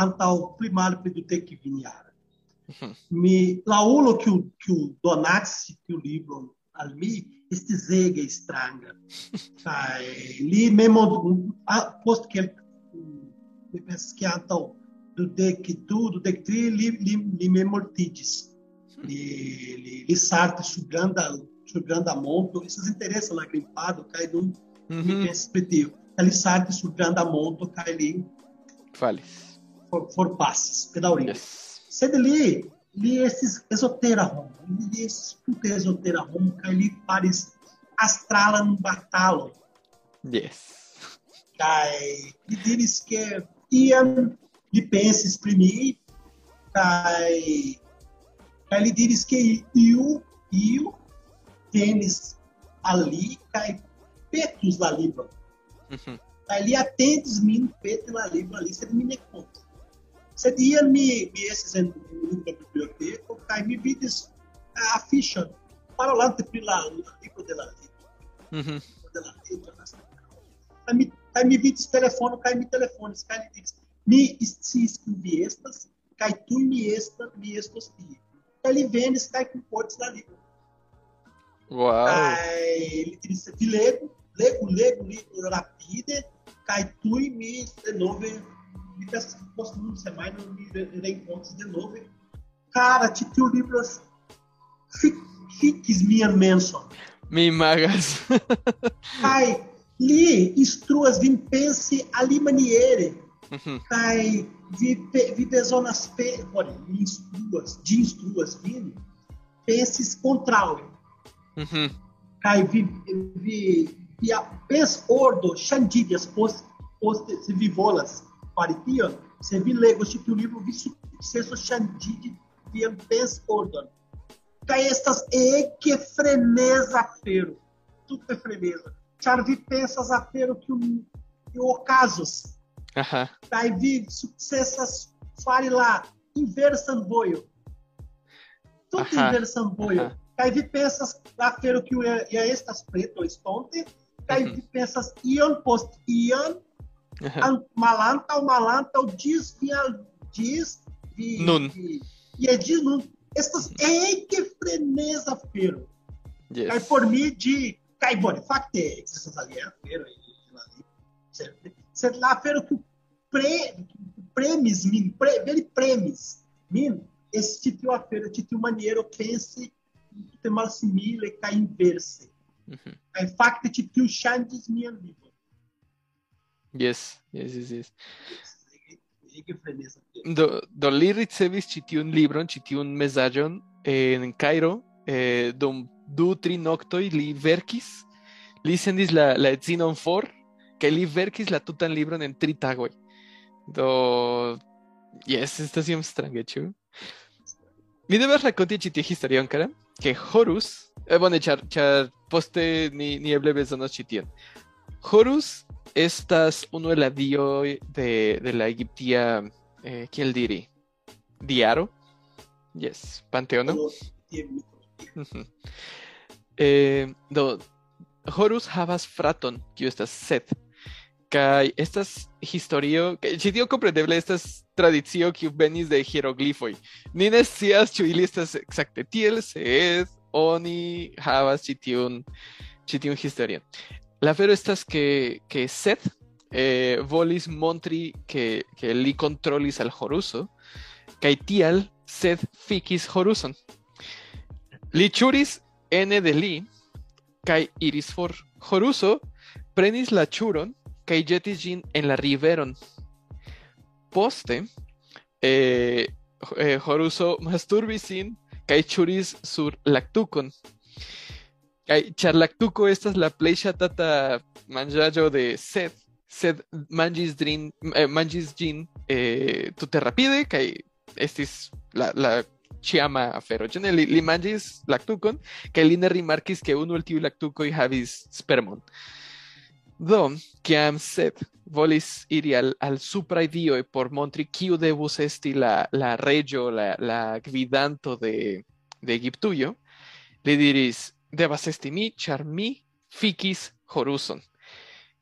antaŭ pli malpli dudek kvin jaroj. Mi, la ulo que o, que o donatis que o livro al mi estis ege stranga. Kaj li memo post que mi pensas que antaŭ dudek du, dudek tri li, li, li memortigis. Li, li, li saltis sur granda sur granda monto, esses interessam la grimpado kaj nun mm -hmm. mi pensas pri tio. Kaj li saltis sur granda monto kaj li falis. For, forpasis, pedaŭrigis. Yes. sed li li estis esotera homo li estis tute esotera homo kaj li faris astralan batalon yes. Kaj li diris ke iam li pensis pri mi kaj kaj li diris ke iu iu tenis ali kaj petus la libro mm -hmm. kaj li atendis min peti la libro ali sed mi ne contas Seria mi, mi esses em da biblioteca, cai me vides a ficha para lá de pela tipo de la uhum. de la Cai me cai me vides telefone, cai me telefone, cai me diz mi se escrevi estas, cai tu me esta, me estos ti. Ele vende, cai com portes da língua. Uau! Cai, ele diz, te lego, lego, lego, lego, rapide, cai tu e me de novo e peço que posso não ser mais, não me reencontros de novo. Cara, ti tiu libros fiques minha menson. Mi magas. Kai li instruas vim pense ali maniere. Uhum. Kai vi, vi bezonas pe, olha, instruas, de instruas vim, penses contraue. Uhum. Kai vi, vi, vi pens ordo, chandidias, post, post, se vivolas parition, se vi lego ĉi tiu libro vi sukcesos ŝanĝiĝi vian pensordon. Kaj estas ege freneza afero, tute freneza. Ĉar vi pensas afero kiu kiu okazos. Aha. Kaj vi sukcesas fari la inversan vojo. Tute inversan vojo. Kaj vi pensas afero kiu ja estas preto estonte, kaj vi pensas ion post ion Uhum. Malanta, o Malanta, o diz, diz, e, nun. E, é diz nun. Estas é que freneza feiro. Yes. Cai por mim de cai bom, facte, essas ali é feiro Certo lá feiro que pre premis min, pre, veri premis min, esse tipo a feiro, tipo maneiro pense te mal simile cai inverse. Uhum. Cai facte tipo changes minha vida. Yes, yes, yes, yes. Do, do ricevis ĉi tiun libron, ĉi tiun mesaĝon en Cairo, eh, dum du tri noktoj li verkis, li sendis la, la edzinon for, que li verkis la tutan libron en tri tagoj. Do Yes, estas iom strange, ĉu? Mi devas rakonti ĉi tie historion, kara, ke Horus, eh, bone, ĉar, ĉar poste ni, ni eble bezonos ĉi. Horus estas unu el la dioj de, de la egiptia, eh, kiel diri, diaro? Yes, panteono. Eh, do, Horus havas fraton, kiu estas Seth. Kai estas historio, ĉi tio kompreneble estas tradicio kiu venis de hieroglifoj. Ni ne scias ĉu ili estas ekzakte tiel, sed oni havas ĉi tiun ĉi tiun historion. La vero estas que, que Seth eh, volis montri que, que li controlis al Horuso, kai tial Seth fikis Horuson. Li churis ene de li, kai iris for. Horuso prenis la churon, kai jetis gin en la riveron. Poste, eh, eh, Horuso sin, kai churis sur lactucon. Kai charlactuco estas la plej ŝatata manĝaĵo de Seth. Sed manĝis drin, eh, ĝin eh, tute rapide kaj estis la, la ĉiama afero. Li, li manĝis lactucon kaj li ne rimarkis ke unu el tiuj lactucoj havis spermon. Do, kiam Seth volis iri al, al supraj dioj por montri kiu devus esti la, la reĝo, la, la gvidanto de, de Egiptujo, li diris, devas esti mi, ĉar mi fikis Horuson.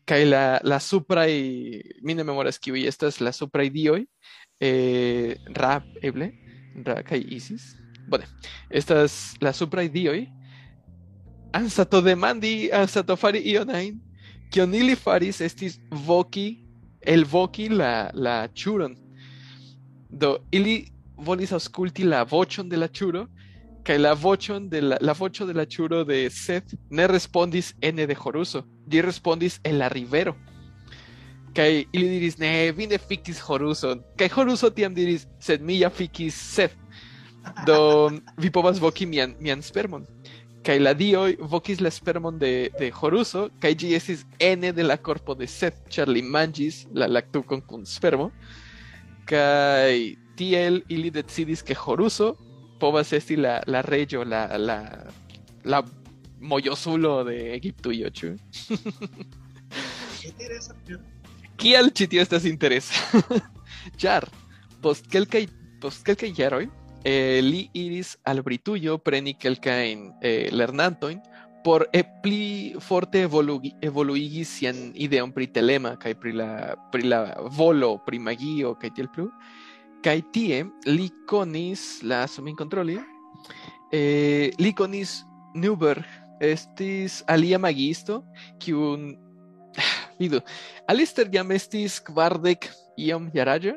Kaj la, la supraj, mi ne memoras kiuj estas la supraj dioj, eh, Ra, eble, Ra kaj Isis. Bone, estas la supraj dioj, anstato demandi, anstato fari ion ajn, kion ili faris estis voki, elvoki la, la ĉuron. Do, ili volis aŭskulti la voĉon de la ĉuro, kaj la voĉon de la, la voĉo de la ĉuro de Seth ne respondis ene de Horuso, ĝi respondis en la rivero. Kaj ili diris, ne, vi ne fikis Horuson. Kaj Horuso tiam diris, sed mi ja fikis Seth. Do, vi povas voki mian, mian spermon. Kaj la dioj vokis la spermon de, de Horuso, kaj ĝi estis ene de la korpo de Seth, ĉar li manĝis la laktukon kun spermo. Kaj tiel ili decidis ke Horuso povas esti la, la reĝo, la, la, la mojosulo de ĉu? Interesa, pero Kial ĉi tio estas interesa? Post kelkaj jaroj eh, li iris al Britujo preni kelkajn eh, lernantojn por eh, pli forte evolugi, evoluigi sian ideon pri telema kaj pri la pri la volo, pri magio kaj tiel plu. Kaj tie li konis la sumin kontroli. Eh, li konis Newberg estis alia magisto kiun vidu Alistair jam estis kvardek iom jaraĝa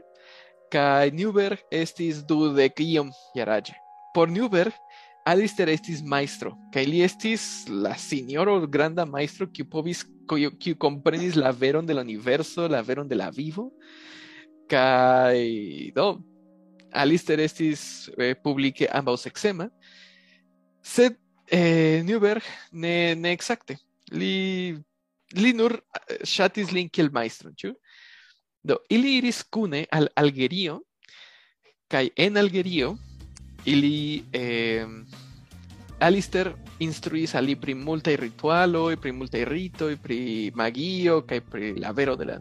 kaj Newberg estis dudek iom jaraĝa. Por Newberg Alistair estis maestro kaj estis la sinjoro granda maestro kiu povis kiu la veron de la universo, la veron de la vivo. kai do? Alister estis eh, publike ambaŭ seksema. Sed eh, Newberg ne ne exacte li li nur eh, ŝatis lin kiel majstron ĉu? Do ili iris kune al Algerio kaj en Algerio ili eh, Alistair instruis al pri multaj ritualoj, pri multaj ritoj, pri magio kaj pri la vero de la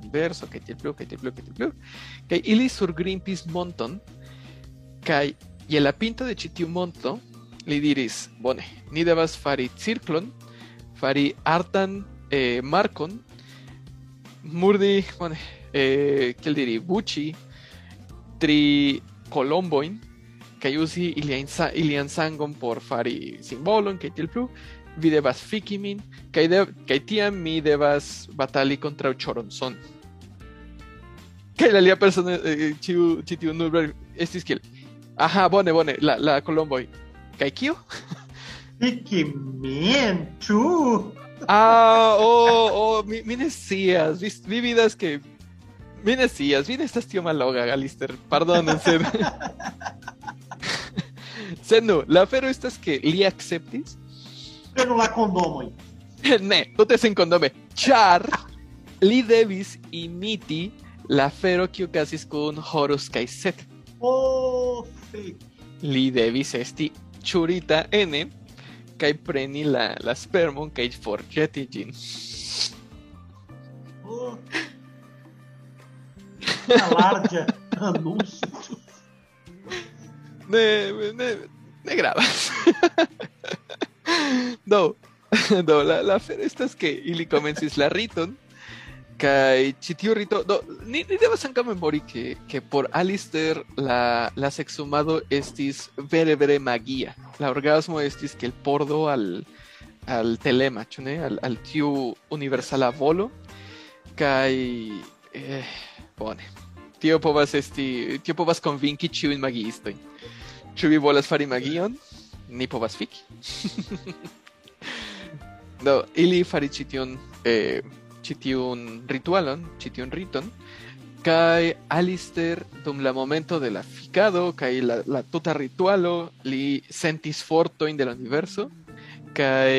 tiel plu, kaj tiel plu, kaj tiel plu. Kaj ili monton, kaj je la pinto de ĉi li diris, bone, ni devas fari cirklon, fari artan eh, markon, murdi, bone, eh, kiel diri, tri kolomboin, kaj uzi ilian, sa, ilian sangon por fari simbolon, kaj tiel plu, vi devas fiki min, kaj, de, kaj tiam mi devas batali kontraŭ Choronzon. Kaj la alia persona, eh, ĉiu ĉi tiu Nurberg estis kiel, aha, bone, bone, la, la kolomboj. Kaj kio? Fique min, ĉu? Ah, oh, oh, mi, mi ne scias, vi, vi vidas que mi ne scias, vi ne estas tio maloga, Alister, pardonen, nu, la afero estas que li acceptis, Prenu la kondomoj. ne, tute sen condome, char, li devis imiti la fero kiu okazis kun Horus kaj Set. Oh, fake. Li devis esti churita ene kaj preni la, la spermon kaj forĵeti ĝin. Oh. Alarde anúncio. Ne, ne, ne gravas. do, do, la, la afero estas ke ili la riton kaj ĉi tiu rito ni, ni devas ankaŭ memori ke ke por Alistair la la sexumado estis vere vere magia. La orgasmo estis que el pordo al al telema, ne? Al, al tiu universala volo kaj eh, bone. Tio povas esti tio povas konvinki ĉiujn. Vi volas fari magion? Ni povas fiki. Do, ili fari ĉi tiun eh, ĉi tiun ritualon, ĉi tiun riton, kaj Alistair dum la momento de la ficado kaj la, la tuta ritualo li sentis fortojn de la universo kaj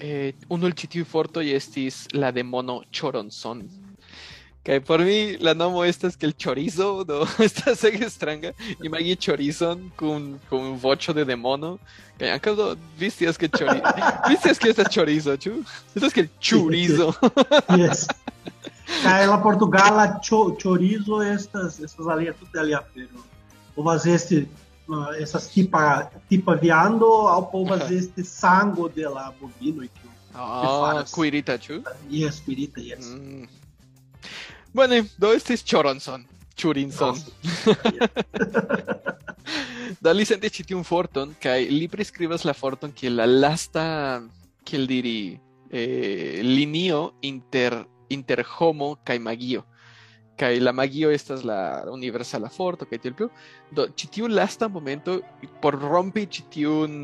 eh, unu el ĉi tiuj fortoj estis la demono Choronzon. Kaj por mi la nomo estas que el chorizo, do estas ege stranga. Imagi chorizon kun kun voĉo de demono. Kaj ankaŭ do vi scias ke chori vi scias ke estas chorizo, ĉu? Estas que el chorizo. Yes. Kaj la portugala cho, chorizo estas estas alia tute alia afero. Povas esti uh, essas tipa tipa viando ao povas esti sango de la bovino kiu Ah, faras. kuirita, ĉu? Yes, pirita, yes. Mm. Bueno, do estis Choronson, Churinson. Do li sentis ĉi tiun forton kaj li priskribas la forton kiel la lasta, kiel diri, eh, linio inter inter homo kaj magio. Kaj la magio estas la universala forto kaj tiel plu. Do ĉi tiu lasta momento por rompi ĉi tiun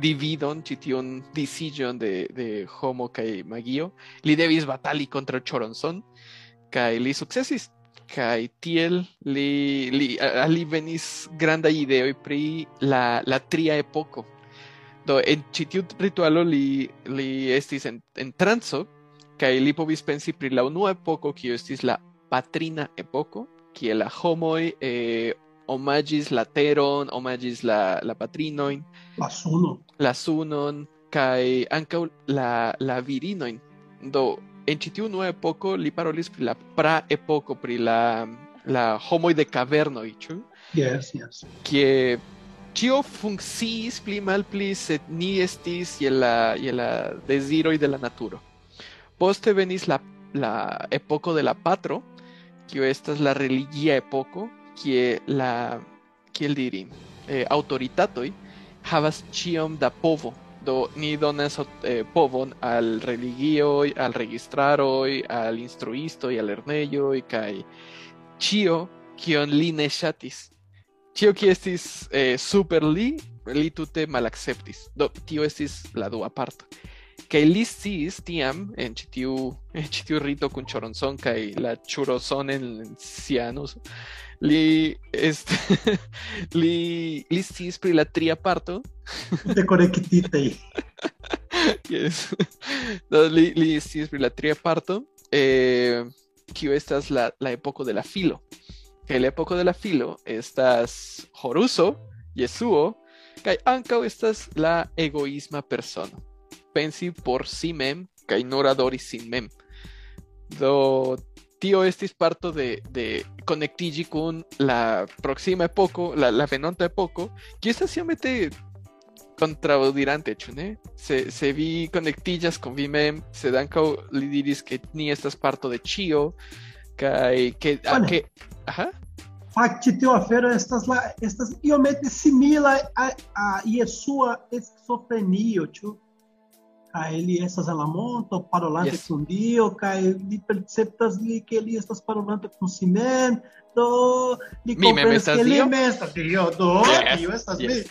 dividon, ĉi tiun disiĝon de de homo kaj magio, li devis batali kontraŭ Choronson kai li sukcesis kai tiel li li ali venis granda ideo pri la la tria epoko do en citiu ritualo li li estis en, en transo kai li povis pensi pri la unua epoko kiu estis la patrina epoko kie la homoj eh, omagis la teron, omagis la la patrinoin, la suno la sunon kaj ankaŭ la la virinoin. Do en unua epoko li parolis pri la pra epoko pri la la homoj de kavernoj, ĉu? Yes, yes. Kie ĉio funkciis pli malpli, sed ni estis je la je la deziroj de la naturo. Poste venis la la epoko de la patro, kiu estas la religia epoko, kie la kiel diri, eh, aŭtoritatoj havas ĉiom da povo. Ni donas eh, al religioj, al registraroj, al instruistoj, al lernejoj kaj ĉio kion li ne ŝatis. Ĉio kio estis eh, super li, li tute malakceptis. Do tio estis la dua parto. Kaj li sciis tiam en ĉi tiu en ĉi tiu rito kun Choronzon kaj la Churozon en sia anuso. Li este li li pri la tria parto Te korektite. Yes. No, li, li sciis pri la tria parto, eh, kiu estas la, la epoko de la filo. Kaj la epoko de la filo estas Horuso, Jesuo, kaj ankaŭ estas la egoisma persono. Pensi por si mem kaj nur adori sin mem. Do tio estis parto de, de konektiĝi kun la proksima epoko, la, la venonta epoko, kiu estas iomete contraudirante, ĉu ne? Se, se vi konektiĝas kun vi mem, sed ankaŭ li diris ke ni estas parto de ĉio kaj ke, Bone. ke aha, Fakte tio afero estas la estas iomete simila a, a Jesua esquizofrenio, ĉu? Kaj li estas en la monto parolante Yes. kun Dio li perceptas li ke li estas parolante kun si mem, do li ke li Dio? mem estas Dio, do Yes, Dio estas yes, mi.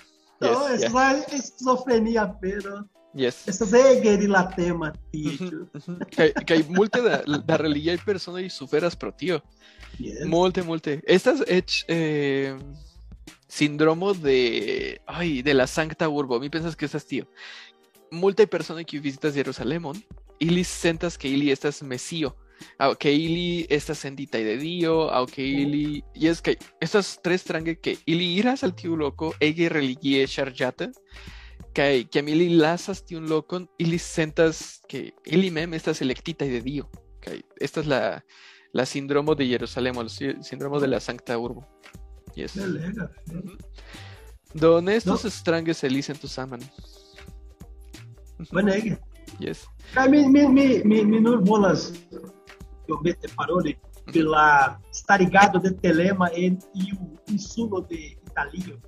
Do yes, estas yes. la esquizofrenia afero. yes. Estas ege rilatema tio, Mhm, ĉu? mhm. Kaj kaj multe da, da religiaj personoj suferas pro tio. Yes. Multe, multe. Estas eĉ eh, síndromo de ay, de la Sancta Urbo. Mi pensas que estas tio. Multaj personoj kiuj vizitas Jerusalemon, ili sentas ke ili estas Mesio. ao que ili estas sendita de dio, ao que ili y es que estas tres trange que ili iras al tiu loco ege religie charjata que que ili lasas tiu loco ili sentas que ili mem estas electita de dio. Que esta es la la síndromo de Jerusalén, el síndromo de la Sancta Urbo. Yes. Beleza. Donde estos estranges elicentus aman. Banega. Yes. Cara, me, me, me, me, me nervolas eu me parole pela estar ligado de telema e, e o insulo de Italio.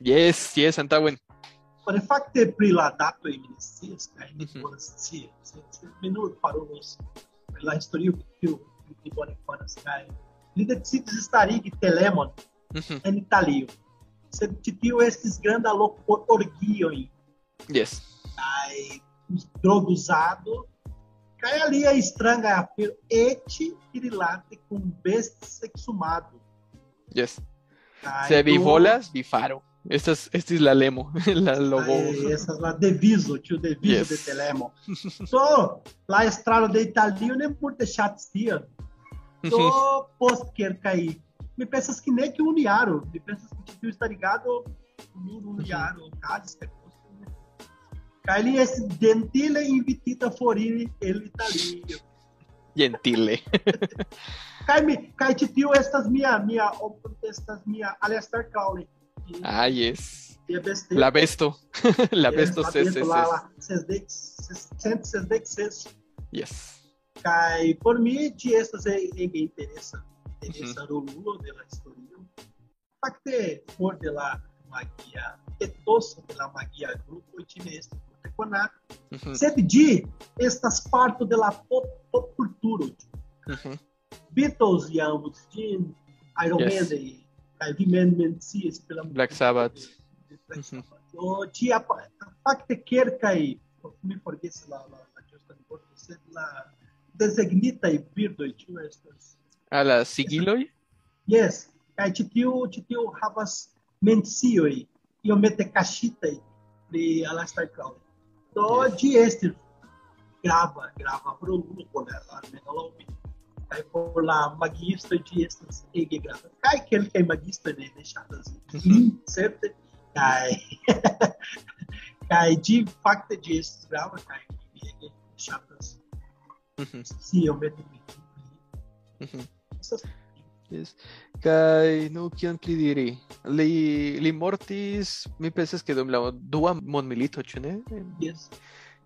Yes, yes, Antawen. Por il fatto che pri la dato e ministerias, cara, me Mhm. volas si, me nur parolos pela historio que eu que bone fanas, cara. Li decides estarigi telemon Mhm. en Italio. Sed titio estis granda loco orgioi, Yes. Drogo usado, kai ali a estranga apelo eti irilate com best sexumado. Yes. Se vi bolas, vi faro. Esta es, esta es la lemo, la logo. Aí, essas lá, deviso, tio deviso Yes. de telemo. So, lá estralo de Italio, nem por deixar tia. So, post quer cair. Me pensas que nem que uniaram. Me pensas que tio está ligado, no uniaram, esse dentile invitita forire ele Italio. Gentile. Cai me, cai tio estas minha, minha, estas minha Alistair Crowley. Ah, yes. La besto. la besto Yes, ses, ses, ses. lá, ses dex, ses, sempre ses dexes. Yes. Cai, por mim, de estas é, é me interessa. Interessa o Lula de la historia. Facte for de la magia, etoso de la magia grupo e este teconato. Mhm, Sed de estas parto de la pop, pop cultura. mhm. Beatles e ambos, de Iron Yes. Maiden, cai vi men mencias pela Black Sabbath. de Black Mhm. Sabbath. O de a facte quer cai, me forgesse la la la justa de corpo, sed la designita e birdo e tio estas. A la sigiloi. Yes, kai tio tio havas mencioi iomete caxitai de Alastair Crowley. Do Yes. de este grava, grava pro Lula por ela, menalomi. Kai por la magista de estas ege grava. Kai que ele é magista de deixadas Uhum. certo? Kai kai de facto de estes grava, kai ege deixadas. Mhm, Se eu meto mhm. essas Yes. Kai nu kion pli diri? Li li mortis, mi pensas ke dum la dua mondmilito, ĉu ne? yes.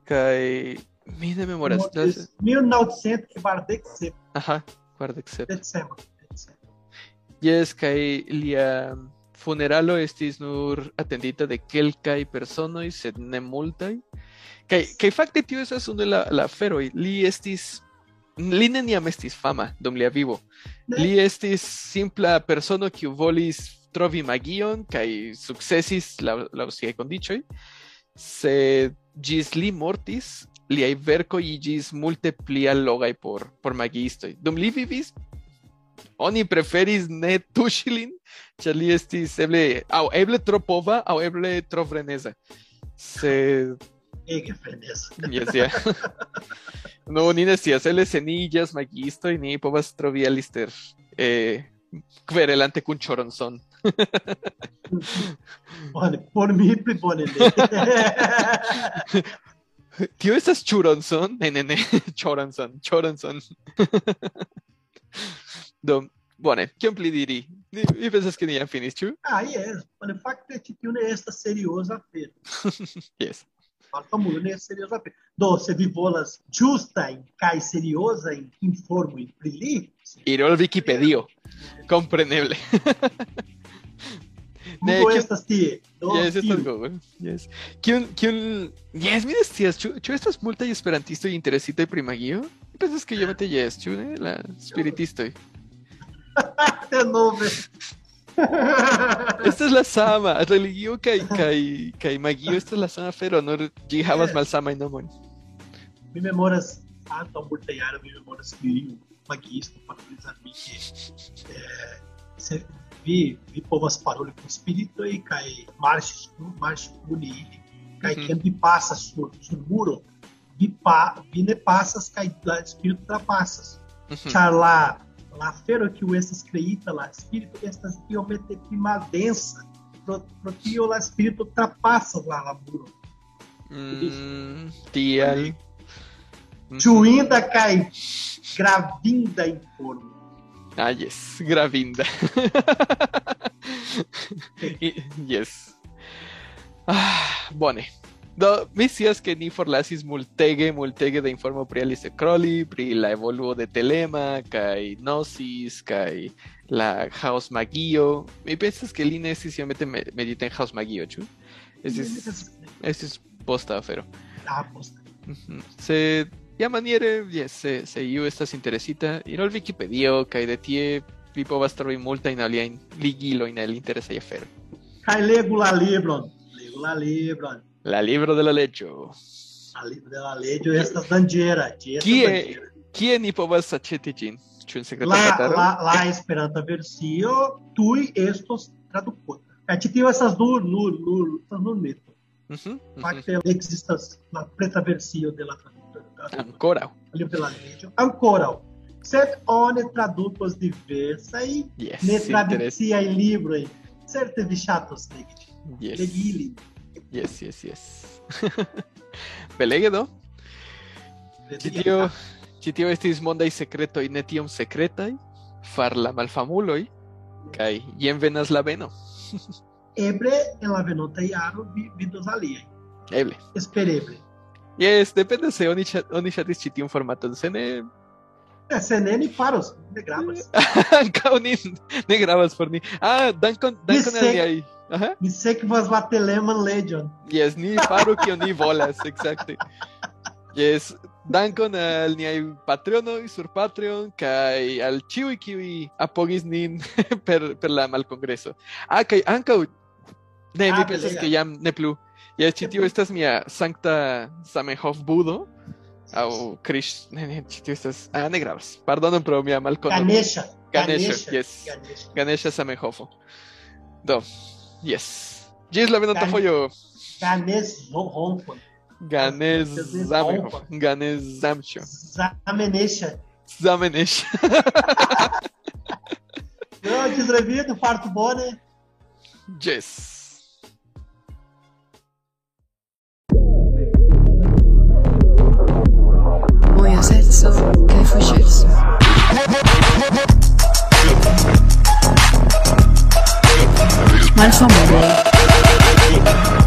Kai mi ne memoras. Mortis 1947 Aha, kvardek. Decembro. Yes, kai lia funeralo estis nur atendita de kelkaj personoj, sed ne multaj. Kaj kaj fakte tio estas unu de la la aferoj. Li estis li neniam estis fama dum lia vivo. Ne? Li estis simpla persono kiu volis trovi magion kaj sukcesis laŭ laŭ siaj kondiĉoj. Sed ĝis li mortis, liaj verkoj iĝis multe pli allogaj por por magiistoj. Dum li vivis, oni preferis ne tuŝi lin, ĉar li estis eble aŭ eble tro pova aŭ eble tro freneza. Freneza. Yes, ja. no, ni ne scias, el eseniĝas magistoj, ni povas trovi alister eh, kverelante kun Choronson. Bone, por mi pli bone ne. Tio estas Churonson? Ne, ne, ne, Choronson, Choronson. Do, bone, kion pli diri? Mi, pensas ke ni jam finis, ĉu? ah, yes. Bone, fakte ĉi tiu ne estas serioza afero. Yes. Malfamulo ne estas serioza afero. Do, se vi volas ĝustajn kaj seriozajn informojn pri li, Iro al Wikipedio. Compreneble. Ne, Google kion- estas tie. Do, Yes, estas Google. Yes. Kiun kiun Yes, mi scias, ĉu ĉu estas multaj esperantistoj interesitaj pri magio? Mi pensas ke iomete jes, ĉu ne? La spiritistoj. De nove. Esta es la sama, religio kaj kaj kaj magio estas la sama afero, nur ĝi havas malsamajn nomojn. Mi memoras antaŭ multaj jaroj mi memoras que um magisto parolis al mi ke eh, se vi vi povas paroli kun spiritoj kaj marŝi marŝi kun ili kaj Mhm. kiam vi pasas sur sur muro vi pa vi ne pasas kaj la spirito trapasas. Char lá, lá fero que o estas creita lá, espírito estas biomete prima densa, pro, pro que o lá espírito ultrapassa lá laburo. Hum, tial. Uhum. Chuinda cai gravinda em forno. Ah, yes, gravinda. I- yes. Ah, bone. Do, mi scias che ni forlasis multege, multege de informo pri Alice Crowley, pri la evoluo de Telema, kai Gnosis, kai la House Magio. Mi pensas che li ne estis iomete me- medita en House Magio, ĉu? Estis, estis posta afero. Ah, posta. Mhm. Se maniere, yes, se, se iu estas interesita, ir al Wikipedio, kaj de tie vi povas trovi multajn aliajn ligilojn el interesaj aferoj. Cai lego la libron. Lego la libron. La libro de la leĝo. A libro de la leggio estas danĝera. Ĝi estas Kie kie ni povas aĉeti ĝin? Ĉu en sekreta La, la, la Esperanta versio tuj estos tradukota. Kaj ĉi tio estas nur nur nur nur mito. Mhm, mhm. Fakte ekzistas la preta versio de la traduktoro. Ankoraŭ. Libro de la leggio. Ankoraŭ. Sed oni tradukos diversaj Yes, ne tradiciaj libroj. Certe vi ŝatos legi. yes, Legi ilin. Yes, yes, yes. Belege do? Ĉi tio, ĉi tio estis mondaj sekretoj ne tiom sekretaj, far la malfamuloj, kaj jen venas la beno. Eble en la venonta jaro vi vidos aliaj. Eble. Espereble. Yes, depende se oni oni ŝatis ĉi tiun formaton, se ne É, se ne ni faros, ne gravas. ankaŭ ni ne gravas por ni. Ah, dankon dankon al Dise- niaj. Aha. Mi sekvas la Teleman Legion. Yes, ni faru kion ni volas, exacte. Yes, dankon al niaj patronoj sur Patreon kaj al ĉiuj kiuj apogis nin per per la malkongreso. Ah, kaj ankaŭ ne, mi Ah, pensas ke jam ne plu. Yes, ĉi tio estas mia sankta Zamenhof budo. Au Krish, ne, ne, ĉi tio estas... Ah, ne gravas. Pardonon pro mia malkono. Ganesha. Ganesha, yes. Ganesha. Ganesha Zamenhofo. Do, Yes. Gisla Vinanta foi eu. Ganes Rompa. Ganes Zamcho. Zamenesha. Zamenesha. Eu desrevi do quarto bone. Yes. Moje serce que fušircu. Malfamuloj. Malfamuloj.